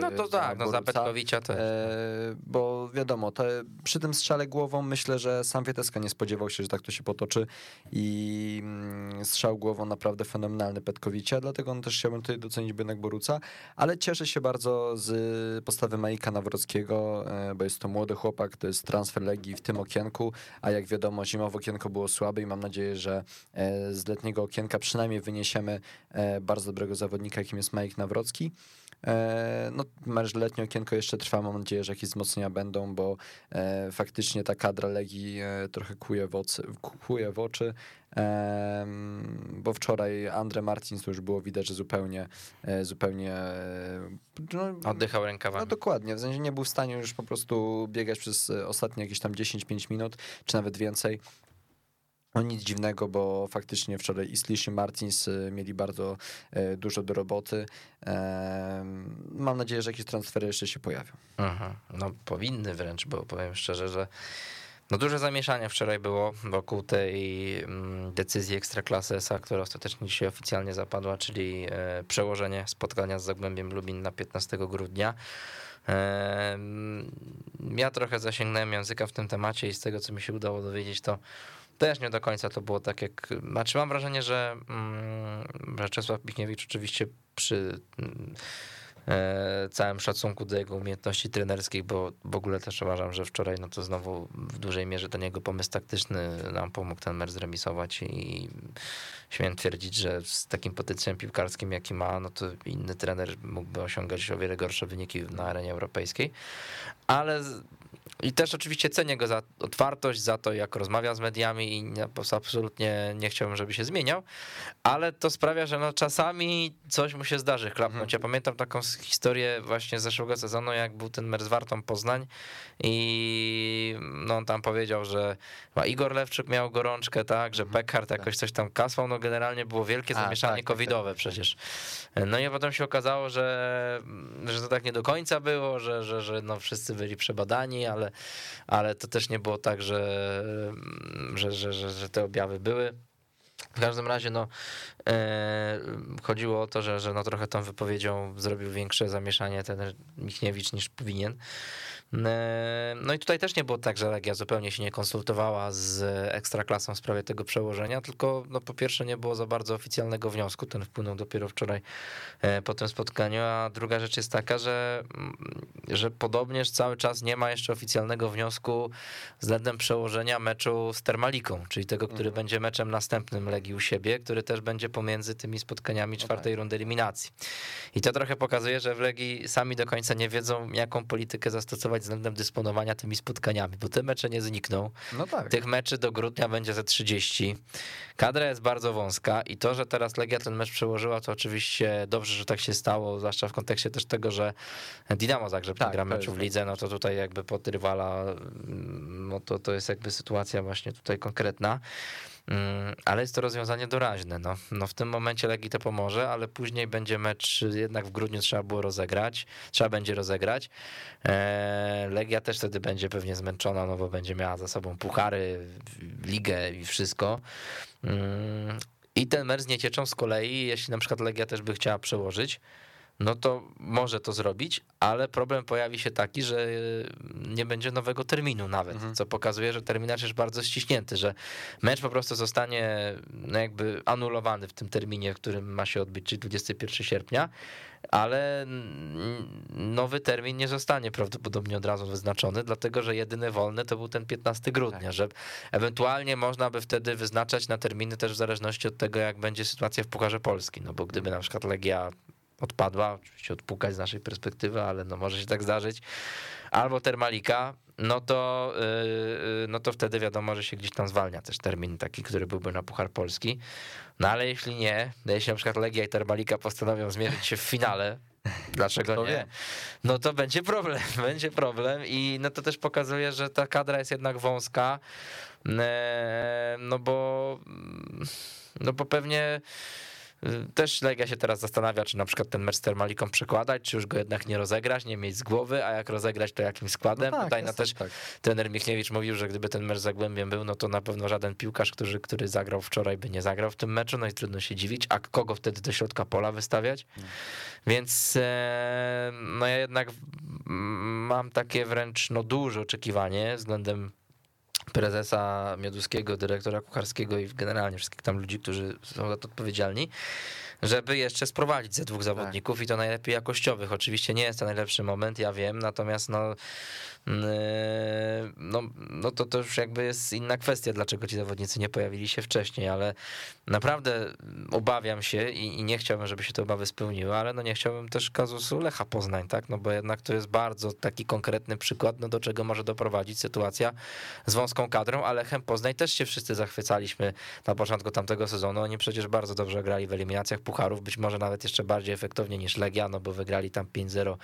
No to tak, no za Boruca. Petkowicza też. E, bo wiadomo, te, przy tym strzale głową myślę, że sam Wieteska nie spodziewał się, że tak to się potoczy i mm, strzał głową naprawdę fenomenalny Petkowicia, dlatego on też chciałbym tutaj docenić by jednak Boruca, ale cieszę się bardzo z postawy Majka Nawrockiego, e, bo jest to młody chłopak, to jest transfer Legii w tym okienku, a jak wiadomo zimowe okienko było słabe i mam nadzieję, że e, z letniego okienka przynajmniej wyniesiemy e, bardzo dobrego zawodnika, jakim jest Majek Nawrocki. E, No, mecz letnie okienko jeszcze trwa. Mam nadzieję, że jakieś wzmocnienia będą, bo e, faktycznie ta kadra Legii e, trochę kuje w, ocy, kuje w oczy. Bo wczoraj Andre Martins to już było widać, że zupełnie, zupełnie no, Oddychał no rękawami. dokładnie, w sensie nie był w stanie już po prostu biegać przez ostatnie jakieś tam 10-5 minut, czy nawet więcej. No nic dziwnego, bo faktycznie wczoraj i Slish i Martins e, mieli bardzo e, dużo do roboty. Mam nadzieję, że jakieś transfery jeszcze się pojawią. Mhm. No powinny wręcz, bo powiem szczerze, że no duże zamieszanie wczoraj było wokół tej mm, decyzji Ekstraklasy SA, która ostatecznie dzisiaj oficjalnie zapadła, czyli e, przełożenie spotkania z Zagłębiem Lubin na 15 grudnia. Ja trochę zasięgnąłem języka w tym temacie i z tego, co mi się udało dowiedzieć, to też nie do końca to było tak jak... Znaczy mam wrażenie, że, mm, Czesław Michniewicz oczywiście przy mm, e, całym szacunku do jego umiejętności trenerskich, bo w ogóle też uważam, że wczoraj no to znowu w dużej mierze ten jego pomysł taktyczny nam pomógł ten mecz zremisować i śmiem twierdzić, że z takim potencjałem piłkarskim, jaki ma, no to inny trener mógłby osiągać o wiele gorsze wyniki na arenie europejskiej, ale i też oczywiście cenię go za otwartość, za to, jak rozmawia z mediami i absolutnie nie chciałbym, żeby się zmieniał, ale to sprawia, że no czasami coś mu się zdarzy klapnąć. Mhm. Ja pamiętam taką historię właśnie z zeszłego sezonu, jak był ten mecz z Wartą Poznań i no on tam powiedział, że Igor Lewczyk miał gorączkę, tak, że mhm. Beckhardt tak. jakoś coś tam kaswał, no generalnie było wielkie zamieszanie tak, tak, covidowe tak, przecież. No i potem się okazało, że, że to tak nie do końca było, że, że, że no wszyscy byli przebadani, ale, ale to też nie było tak, że, że, że, że, że te objawy były. W każdym razie no, e, chodziło o to, że, że no trochę tą wypowiedzią zrobił większe zamieszanie ten Michniewicz niż powinien. No i tutaj też nie było tak, że Legia zupełnie się nie konsultowała z Ekstraklasą w sprawie tego przełożenia, tylko no po pierwsze nie było za bardzo oficjalnego wniosku, ten wpłynął dopiero wczoraj e, po tym spotkaniu, a druga rzecz jest taka, że, mm, że podobnież cały czas nie ma jeszcze oficjalnego wniosku względem przełożenia meczu z Termaliką, czyli tego, który mhm. będzie meczem następnym Legii u siebie, który też będzie pomiędzy tymi spotkaniami czwartej okay. rundy eliminacji. I to trochę pokazuje, że w Legii sami do końca nie wiedzą, jaką politykę zastosować względem dysponowania tymi spotkaniami, bo te mecze nie znikną. No tak. Tych meczy do grudnia będzie ze 30. Kadra jest bardzo wąska i to, że teraz Legia ten mecz przełożyła, to oczywiście dobrze, że tak się stało, zwłaszcza w kontekście też tego, że Dinamo Zagrzeb tak, gra meczu w lidze, no to tutaj jakby pod rywala, no to, to jest jakby sytuacja właśnie tutaj konkretna. Mm, ale jest to rozwiązanie doraźne. No, no w tym momencie Legii to pomoże, ale później będzie mecz jednak w grudniu trzeba było rozegrać, trzeba będzie rozegrać. E, Legia też wtedy będzie pewnie zmęczona, no bo będzie miała za sobą puchary, ligę i wszystko. Mm, I ten mecz z Niecieczą z kolei, jeśli na przykład Legia też by chciała przełożyć, no to może to zrobić, ale problem pojawi się taki, że nie będzie nowego terminu nawet, mhm. co pokazuje, że terminarz jest bardzo ściśnięty, że mecz po prostu zostanie no jakby anulowany w tym terminie, w którym ma się odbyć, czyli 21 sierpnia, ale nowy termin nie zostanie prawdopodobnie od razu wyznaczony, dlatego że jedyny wolny to był ten 15 grudnia, tak. że ewentualnie można by wtedy wyznaczać na terminy też w zależności od tego, jak będzie sytuacja w Pucharze Polski, no bo gdyby na przykład Legia odpadła, oczywiście odpukać z naszej perspektywy, ale no może się tak zdarzyć, albo Termalika, no to, yy, no to wtedy wiadomo, że się gdzieś tam zwalnia też termin taki, który byłby na Puchar Polski. No ale jeśli nie, jeśli na przykład Legia i Termalika postanowią zmierzyć się w finale, Dlaczego nie? Wie? No to będzie problem, będzie problem i no to też pokazuje, że ta kadra jest jednak wąska, no bo no bo pewnie też Legia się teraz zastanawia, czy na przykład ten mecz z Termaliką przekładać, czy już go jednak nie rozegrać, nie mieć z głowy, a jak rozegrać, to jakim składem. No tak, Tutaj no też tak. trener Michniewicz mówił, że gdyby ten mecz Zagłębiem był, no to na pewno żaden piłkarz, który, który zagrał wczoraj, by nie zagrał w tym meczu, no i trudno się dziwić, a kogo wtedy do środka pola wystawiać? Hmm. Więc e, no ja jednak mam takie wręcz no duże oczekiwanie względem prezesa Mioduskiego, dyrektora kucharskiego i generalnie wszystkich tam ludzi, którzy są za to odpowiedzialni, żeby jeszcze sprowadzić ze dwóch zawodników tak. i to najlepiej jakościowych. Oczywiście nie jest to najlepszy moment, ja wiem, natomiast no no, no to, to już jakby jest inna kwestia, dlaczego ci zawodnicy nie pojawili się wcześniej, ale naprawdę obawiam się i, i, nie chciałbym, żeby się te obawy spełniły, ale no nie chciałbym też kazusu Lecha Poznań, tak, no bo jednak to jest bardzo taki konkretny przykład, no do czego może doprowadzić sytuacja z wąską kadrą, ale Lechem Poznań też się wszyscy zachwycaliśmy na początku tamtego sezonu, oni przecież bardzo dobrze grali w eliminacjach pucharów, być może nawet jeszcze bardziej efektownie niż Legia, no bo wygrali tam 5-0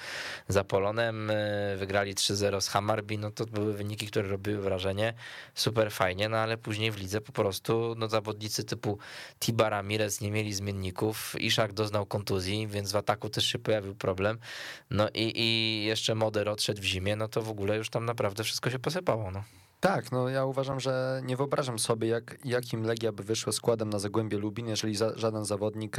za Polonem, yy, wygrali 3-0 z Hammarby, no to były wyniki, które robiły wrażenie, super fajnie, no ale później w lidze po prostu no zawodnicy typu Tiba Ramirez nie mieli zmienników, Iszak doznał kontuzji, więc w ataku też się pojawił problem, no i, i jeszcze Moder odszedł w zimie, no to w ogóle już tam naprawdę wszystko się posypało, no. Tak, no ja uważam, że nie wyobrażam sobie, jak, jakim Legia by wyszła składem na Zagłębie Lubin, jeżeli za, żaden zawodnik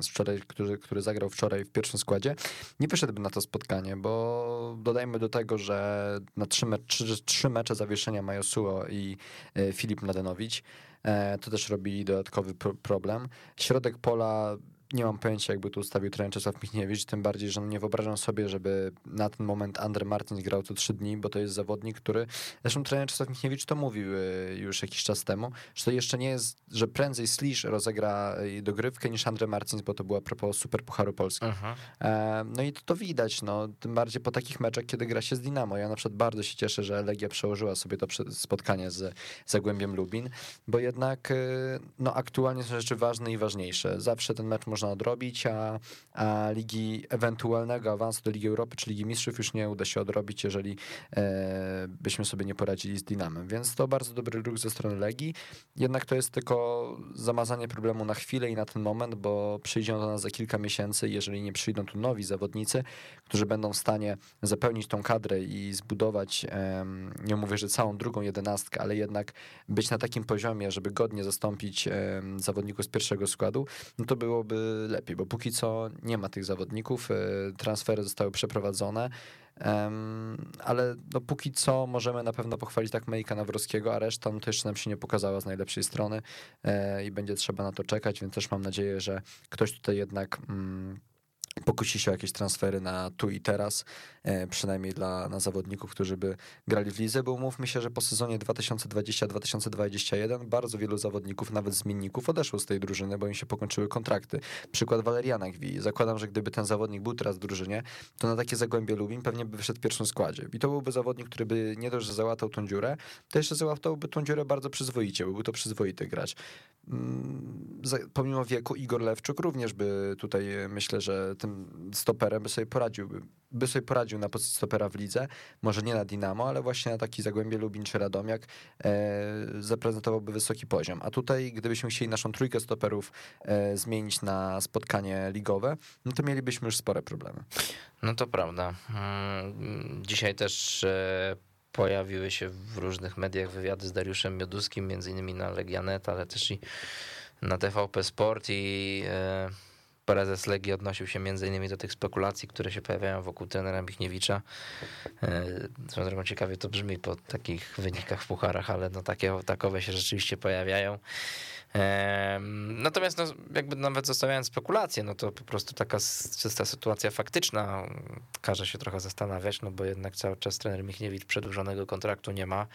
z wczoraj, który, który zagrał wczoraj w pierwszym składzie, nie wyszedłby na to spotkanie, bo dodajmy do tego, że na trzy, me, trzy, trzy mecze zawieszenia Majosuo i e, Filip Mladenowicz, e, to też robi dodatkowy problem. Środek pola nie mam pojęcia, jakby tu ustawił trener Czesław Michniewicz, tym bardziej, że nie wyobrażam sobie, żeby na ten moment Andre Martins grał co trzy dni, bo to jest zawodnik, który, zresztą trener Czesław Michniewicz to mówił y, już jakiś czas temu, że to jeszcze nie jest, że prędzej Slisz rozegra y, dogrywkę niż Andre Martins, bo to była propos Super Pucharu Polski. Mhm. E, No i to, to widać, no, tym bardziej po takich meczach, kiedy gra się z Dinamo. Ja na przykład bardzo się cieszę, że Legia przełożyła sobie to spotkanie z Zagłębiem Lubin, bo jednak y, no, aktualnie są rzeczy ważne i ważniejsze. Zawsze ten mecz można odrobić, a, a ligi ewentualnego awansu do Ligi Europy czy Ligi Mistrzów już nie uda się odrobić, jeżeli e, byśmy sobie nie poradzili z Dinamem. Więc to bardzo dobry ruch ze strony Legii. Jednak to jest tylko zamazanie problemu na chwilę i na ten moment, bo przyjdzie do nas za kilka miesięcy. Jeżeli nie przyjdą tu nowi zawodnicy, którzy będą w stanie zapełnić tą kadrę i zbudować, em, nie mówię, że całą drugą jedenastkę, ale jednak być na takim poziomie, żeby godnie zastąpić em, zawodników z pierwszego składu, no to byłoby lepiej, bo póki co nie ma tych zawodników, e, transfery zostały przeprowadzone, ale no póki co możemy na pewno pochwalić tak Mejka Nawrockiego, a reszta no to jeszcze nam się nie pokazała z najlepszej strony e, i będzie trzeba na to czekać, więc też mam nadzieję, że ktoś tutaj jednak mm, pokusi się o jakieś transfery na tu i teraz, e, przynajmniej dla na zawodników, którzy by grali w lidze, bo umówmy się, że po sezonie 2020-2021 bardzo wielu zawodników, nawet zmienników odeszło z tej drużyny, bo im się pokończyły kontrakty. Przykład Waleriana Gwi. Zakładam, że gdyby ten zawodnik był teraz w drużynie, to na takie Zagłębie Lubin pewnie by wyszedł w pierwszym składzie. I to byłby zawodnik, który by nie dość, że załatał tą dziurę, to jeszcze załatałby tą dziurę bardzo przyzwoicie, byłby to przyzwoity gracz. Mm, Pomimo wieku Igor Lewczuk również by tutaj e, myślę, że tym stoperem by sobie poradził, by, sobie poradził na pozycji stopera w lidze, może nie na Dinamo, ale właśnie na taki Zagłębie Lubin czy Radomiak e, zaprezentowałby wysoki poziom. A tutaj gdybyśmy chcieli naszą trójkę stoperów e, zmienić na spotkanie ligowe, no to mielibyśmy już spore problemy. No to prawda. Mm, Dzisiaj też e, pojawiły się w różnych mediach wywiady z Dariuszem Mioduskim, między innymi na Legianet, ale też i na TVP Sport i e, prezes Legii odnosił się innymi do tych spekulacji, które się pojawiają wokół trenera Michniewicza. Drogą ciekawie to brzmi po takich wynikach w pucharach, ale no takie, takowe się rzeczywiście pojawiają. Natomiast no, jakby nawet zostawiając spekulacje, no to po prostu taka czysta sytuacja faktyczna. Każe się trochę zastanawiać, no bo jednak cały czas trener Michniewicz przedłużonego kontraktu nie ma,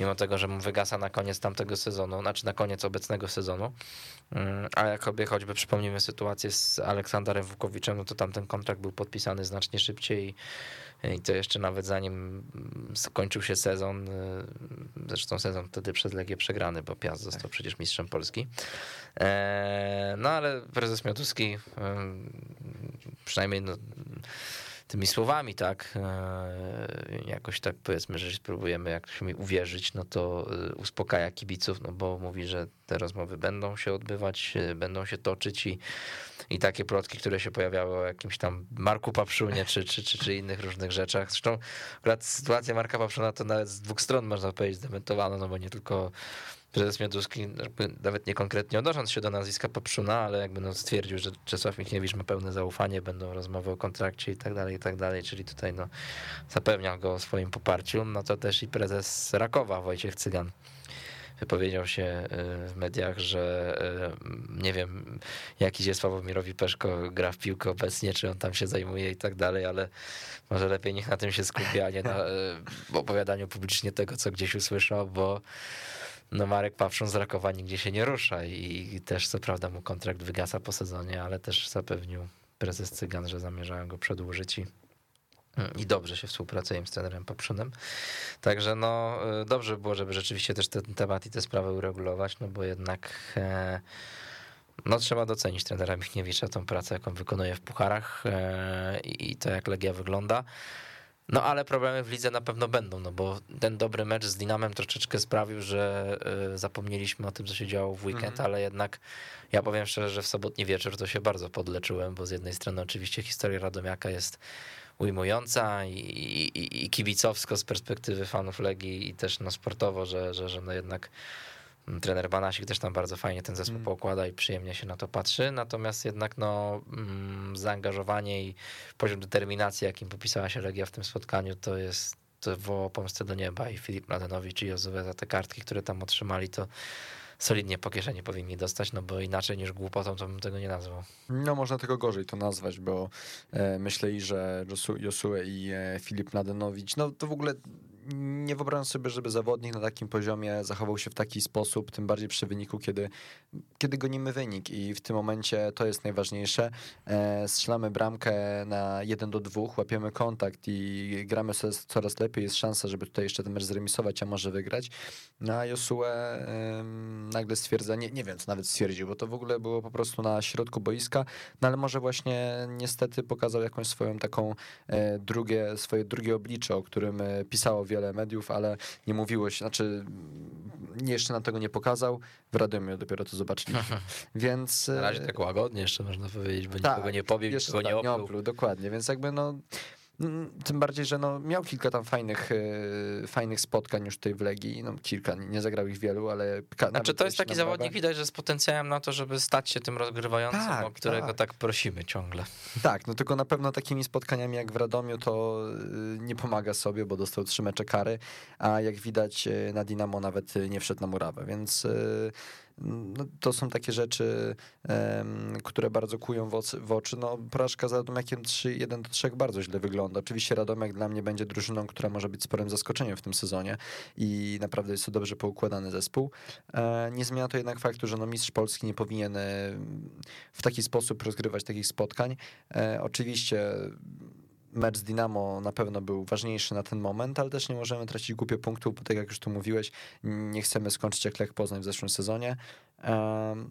mimo tego, że mu wygasa na koniec tamtego sezonu, znaczy na koniec obecnego sezonu. Mm, A jak sobie choćby przypomnimy sytuację z Aleksandrem Wukowiczem, no to tamten kontrakt był podpisany znacznie szybciej i to jeszcze nawet zanim skończył się sezon, y, zresztą sezon wtedy przez Legię przegrany, bo Piast został przecież mistrzem Polski. E, No ale prezes Mioduski, ym, przynajmniej no, tymi słowami, tak, e, jakoś tak powiedzmy, że spróbujemy jakoś mi uwierzyć, no to y, uspokaja kibiców, no bo mówi, że te rozmowy będą się odbywać, y, będą się toczyć i, i takie plotki, które się pojawiały o jakimś tam Marku Papszunie czy, czy, czy, czy innych różnych rzeczach. Zresztą akurat sytuacja Marka Papszuna to nawet z dwóch stron można powiedzieć zdementowano, no bo nie tylko prezes Mioduski, nawet nie konkretnie odnosząc się do nazwiska Papszuna, ale jakby no stwierdził, że Czesław Michniewicz ma pełne zaufanie, będą rozmowy o kontrakcie i tak dalej, i tak dalej, czyli tutaj no zapewniał go o swoim poparciu, no to też i prezes Rakowa Wojciech Cygan wypowiedział się y, w mediach, że y, nie wiem, jaki jest Sławomirowi Peszko gra w piłkę obecnie, czy on tam się zajmuje i tak dalej, ale może lepiej niech na tym się skupi, a nie na y, opowiadaniu publicznie tego, co gdzieś usłyszał, bo no Marek Pawszon z Rakowa nigdzie się nie rusza i, też co prawda mu kontrakt wygasa po sezonie, ale też zapewnił prezes Cygan, że zamierzają go przedłużyć i i dobrze się współpracuje z trenerem Paprzunem. Także no y, dobrze by było, żeby rzeczywiście też ten temat i te sprawy uregulować, no bo jednak e, no trzeba docenić trenera Michniewicza, tą pracę, jaką wykonuje w pucharach e, i to, jak Legia wygląda. No ale problemy w lidze na pewno będą, no bo ten dobry mecz z Dinamem troszeczkę sprawił, że y, zapomnieliśmy o tym, co się działo w weekend, ale jednak ja powiem szczerze, że w sobotni wieczór to się bardzo podleczyłem, bo z jednej strony oczywiście historia Radomiaka jest ujmująca i, i, i kibicowsko z perspektywy fanów Legii i też no sportowo, że, że, że no jednak trener Banasik też tam bardzo fajnie ten zespół Mm. poukłada i przyjemnie się na to patrzy, natomiast jednak no mm, zaangażowanie i poziom determinacji, jakim popisała się Legia w tym spotkaniu, to jest to woło pomstę do nieba i Filip Mladenowicz i Jozue za te kartki, które tam otrzymali, to solidnie po kieszeni powinni dostać, no bo inaczej niż głupotą to bym tego nie nazwał. No można tego gorzej to nazwać, bo e, myślę i, że Josu, Josue i e, Filip Mladenowicz, no to w ogóle nie wyobrażam sobie, żeby zawodnik na takim poziomie zachował się w taki sposób, tym bardziej przy wyniku, kiedy, kiedy gonimy wynik i w tym momencie to jest najważniejsze. E, strzelamy bramkę na 1 do 2, łapiemy kontakt i gramy coraz lepiej, jest szansa, żeby tutaj jeszcze ten mecz zremisować, a może wygrać. No a Josue e, nagle stwierdza, nie, nie wiem co nawet stwierdził, bo to w ogóle było po prostu na środku boiska, no ale może właśnie niestety pokazał jakąś swoją taką e, drugie, swoje drugie oblicze, o którym e, pisało wiele mediów, ale nie mówiło się, znaczy nie, jeszcze nam tego nie pokazał, w Radomiu dopiero to zobaczyliśmy, więc... Na razie tak łagodnie jeszcze można powiedzieć, bo tak, nikogo nie powiem, nikogo nie opluł. nie opluł. Dokładnie, więc jakby no Mm, tym bardziej, że no, miał kilka tam fajnych, e, fajnych spotkań już tutaj w Legii. No, kilka, nie zagrał ich wielu, ale. Znaczy, to jest taki zawodnik, widać, że z potencjałem na to, żeby stać się tym rozgrywającym, tak, o którego tak. tak. prosimy ciągle. Tak, no tylko na pewno takimi spotkaniami jak w Radomiu to y, nie pomaga sobie, bo dostał trzy mecze kary, a jak widać e, na Dinamo nawet nie wszedł na murawę, więc no, to są takie rzeczy, um, które bardzo kują w. W oczy. No, porażka z Radomiakiem 3, 1 do 3 bardzo źle wygląda. Oczywiście Radomiak dla mnie będzie drużyną, która może być sporym zaskoczeniem w tym sezonie i naprawdę jest to dobrze poukładany zespół. E, nie zmienia to jednak faktu, że no, mistrz Polski nie powinien w taki sposób rozgrywać takich spotkań. E, oczywiście mecz z Dinamo na pewno był ważniejszy na ten moment, ale też nie możemy tracić głupie punktów, bo tak jak już tu mówiłeś, nie chcemy skończyć jak Lech Poznań w zeszłym sezonie.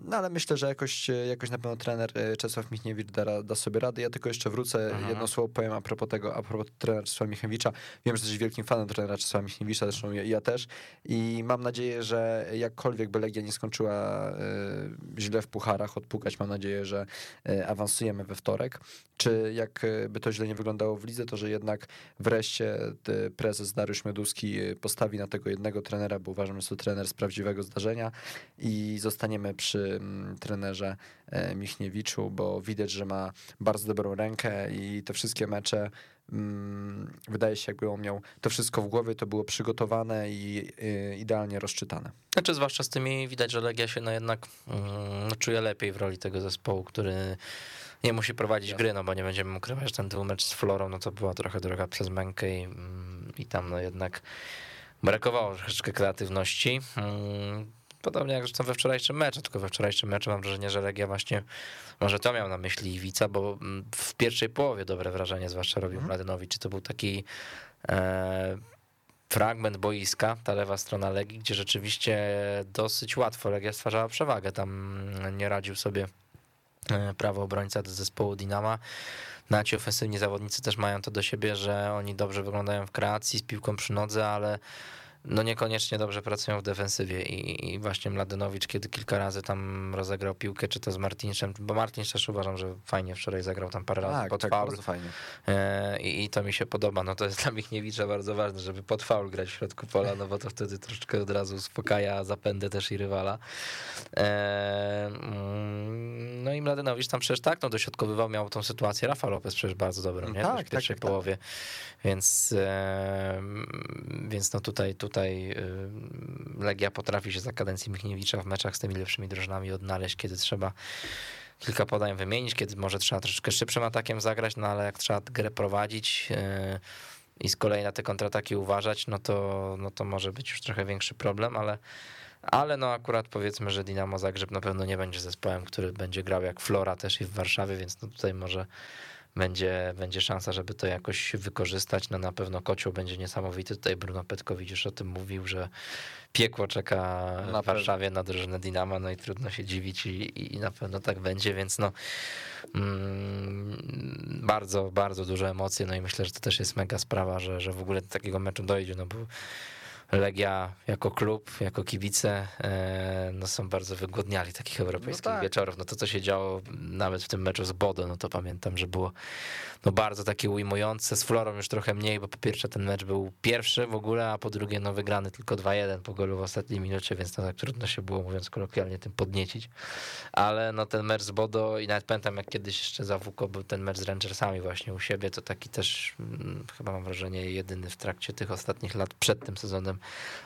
No ale myślę, że jakoś, jakoś na pewno trener e, Czesław Michniewicz da, da sobie radę. Ja tylko jeszcze wrócę, mhm. jedno słowo powiem a propos tego, a propos trenera Czesława Michniewicza. Wiem, że jesteś wielkim fanem trenera Czesława Michniewicza, zresztą ja, ja, też i mam nadzieję, że jakkolwiek by Legia nie skończyła y, źle w pucharach, odpukać, mam nadzieję, że y, awansujemy we wtorek. Czy jakby to źle nie wyglądało w lidze, to że jednak wreszcie prezes Dariusz Mioduski postawi na tego jednego trenera, bo uważam, że to trener z prawdziwego zdarzenia i zostanie zostaniemy przy mm, trenerze e, Michniewiczu, bo widać, że ma bardzo dobrą rękę i te wszystkie mecze mm, wydaje się, jakby on miał to wszystko w głowie, to było przygotowane i y, idealnie rozczytane. Znaczy, zwłaszcza z tymi widać, że Legia się no jednak no, czuje lepiej w roli tego zespołu, który nie musi prowadzić gry, no bo nie będziemy ukrywać, że ten dwumecz z Florą, no to była trochę droga przez mękę i, i tam no jednak brakowało troszeczkę kreatywności. Podobnie jak zresztą we wczorajszym meczu, tylko we wczorajszym meczu mam wrażenie, że Legia właśnie może to miał na myśli Iwica, bo mm, w pierwszej połowie dobre wrażenie zwłaszcza robił mhm. Mladenowicz. To był taki e, fragment boiska, ta lewa strona Legii, gdzie rzeczywiście dosyć łatwo Legia stwarzała przewagę. Tam nie radził sobie e, prawo obrońca do zespołu Dinama. Na ci ofensywni zawodnicy też mają to do siebie, że oni dobrze wyglądają w kreacji z piłką przy nodze, ale no niekoniecznie dobrze pracują w defensywie i, i, właśnie Mladenowicz, kiedy kilka razy tam rozegrał piłkę, czy to z Martinszem, bo Martin też uważam, że fajnie wczoraj zagrał tam parę razy tak, pod tak, faul. fajnie. E, i, I to mi się podoba, no to jest dla Michniewicza bardzo ważne, żeby pod faul grać w środku pola, no bo to wtedy troszeczkę od razu uspokaja zapędę też i rywala. E, mm, no i Mladenowicz tam przecież tak, no dośrodkowywał, miał tą sytuację, Rafa Lopez przecież bardzo dobrą, nie? Tak, w pierwszej tak, tak, połowie, więc, e, więc no tutaj, tutaj tutaj Legia potrafi się za kadencji Michniewicza w meczach z tymi lepszymi drużynami odnaleźć, kiedy trzeba kilka podań wymienić, kiedy może trzeba troszeczkę szybszym atakiem zagrać, no ale jak trzeba grę prowadzić y, i z kolei na te kontrataki uważać, no to, no to może być już trochę większy problem, ale ale no akurat powiedzmy, że Dinamo Zagrzeb na pewno nie będzie zespołem, który będzie grał jak Flora też i w Warszawie, więc no tutaj może będzie, będzie szansa, żeby to jakoś wykorzystać. No na pewno kocioł będzie niesamowity. Tutaj Bruno Petkowicz już o tym mówił, że piekło czeka na w Warszawie na drużynę Dinama, no i trudno się dziwić i, i na pewno tak będzie, więc no mm, bardzo, bardzo duże emocje, no i myślę, że to też jest mega sprawa, że, że w ogóle do takiego meczu dojdzie, no bo Legia jako klub, jako kibice e, no są bardzo wygłodniali takich europejskich no tak. wieczorów. No to, co się działo nawet w tym meczu z Bodo, no to pamiętam, że było no bardzo takie ujmujące. Z Florą już trochę mniej, bo po pierwsze ten mecz był pierwszy w ogóle, a po drugie no wygrany tylko 2-1 po golu w ostatniej minucie, więc no tak trudno się było, mówiąc kolokwialnie, tym podniecić. Ale no ten mecz z Bodo i nawet pamiętam, jak kiedyś jeszcze za WUKO był ten mecz z Rangersami właśnie u siebie, to taki też hmm, chyba mam wrażenie jedyny w trakcie tych ostatnich lat przed tym sezonem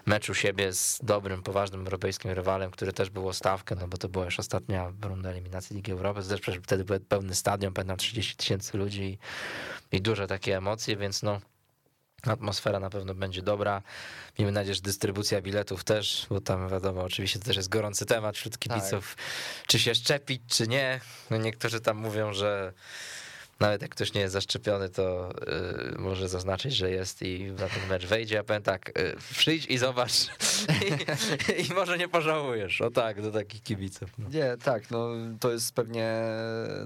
mecz u siebie z dobrym, poważnym europejskim rywalem, który też było stawkę, no bo to była już ostatnia runda eliminacji Ligi Europy, też przecież wtedy był pełny stadion, pamiętam 30 tysięcy ludzi i, i duże takie emocje, więc no Atmosfera na pewno będzie dobra. Miejmy nadzieję, że dystrybucja biletów też, bo tam wiadomo, oczywiście to też jest gorący temat wśród kibiców, tak. czy się szczepić, czy nie. No niektórzy tam mówią, że nawet jak ktoś nie jest zaszczepiony, to y, może zaznaczyć, że jest i na ten mecz wejdzie. Ja powiem tak, y, przyjdź i zobacz I, i, może nie pożałujesz. O tak, do takich kibiców. No. Nie, tak, no to jest pewnie,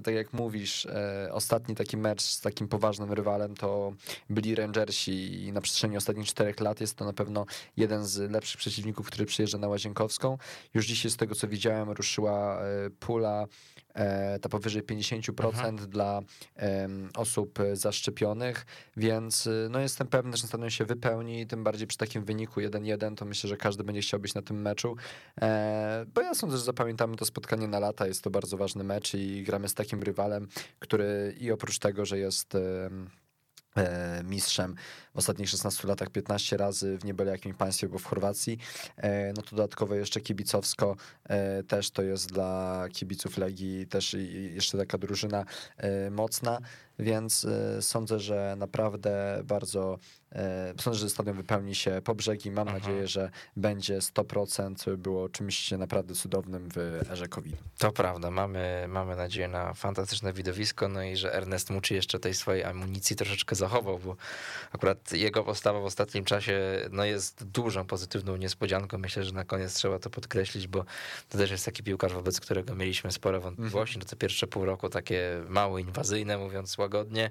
tak jak mówisz, e, ostatni taki mecz z takim poważnym rywalem to byli Rangersi i na przestrzeni ostatnich czterech lat jest to na pewno jeden z lepszych przeciwników, który przyjeżdża na Łazienkowską. Już dzisiaj z tego, co widziałem, ruszyła e, pula E, ta powyżej 50% mhm. dla osób zaszczepionych, więc y, no jestem pewny, że stadion się wypełni, tym bardziej przy takim wyniku 1-1, to myślę, że każdy będzie chciał być na tym meczu, e, bo ja sądzę, że zapamiętamy to spotkanie na lata, jest to bardzo ważny mecz i gramy z takim rywalem, który i oprócz tego, że jest mistrzem w ostatnich 16 latach 15 razy w niebyle jakim państwie, bo w Chorwacji. E, no to dodatkowo jeszcze kibicowsko e, też to jest dla kibiców Legii też jeszcze taka drużyna mocna, więc sądzę, że naprawdę bardzo Sądzę, że stadion wypełni się po brzegi. Mam Aha. nadzieję, że będzie 100%. Było czymś naprawdę cudownym w erze COVID. To prawda. Mamy, mamy nadzieję na fantastyczne widowisko. No i że Ernest Muci jeszcze tej swojej amunicji troszeczkę zachował, bo akurat jego postawa w ostatnim czasie no jest dużą pozytywną niespodzianką. Myślę, że na koniec trzeba to podkreślić, bo to też jest taki piłkarz, wobec którego mieliśmy spore wątpliwości. Mhm. No to pierwsze pół roku takie mało inwazyjne, mówiąc łagodnie.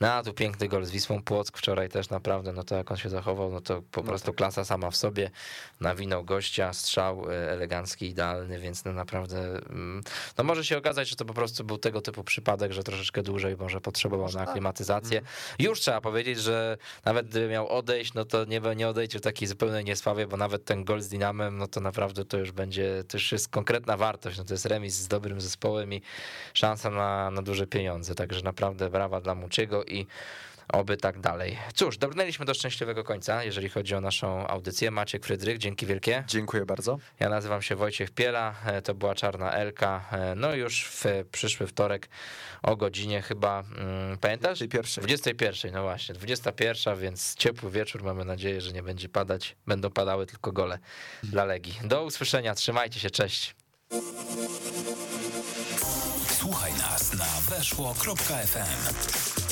No a tu piękny gol z Wisłą Płock wczoraj też naprawdę, no to jak on się zachował, no to po no prostu tak. klasa sama w sobie. Nawinął gościa, strzał e, elegancki, idealny, więc no naprawdę mm, no może się okazać, że to po prostu był tego typu przypadek, że troszeczkę dłużej może potrzebował na tak. aklimatyzację. Mhm. Już trzeba powiedzieć, że nawet gdyby miał odejść, no to nie, nie odejdzie w takiej zupełnej niesławie, bo nawet ten gol z Dinamem, no to naprawdę to już będzie, to już jest konkretna wartość, no to jest remis z dobrym zespołem i szansa na, na duże pieniądze, także naprawdę brawa dla Muciego i Oby tak dalej. Cóż, dobrnęliśmy do szczęśliwego końca, jeżeli chodzi o naszą audycję. Maciek Frydrych, dzięki wielkie. Dziękuję bardzo. Ja nazywam się Wojciech Piela, e, to była Czarna Elka. E, no już w przyszły wtorek o godzinie chyba, hmm, pamiętasz? 21. 21, no właśnie, 21, więc ciepły wieczór. Mamy nadzieję, że nie będzie padać. Będą padały tylko gole dla Legii. Do usłyszenia, trzymajcie się, cześć. Słuchaj nas na weszło.fm.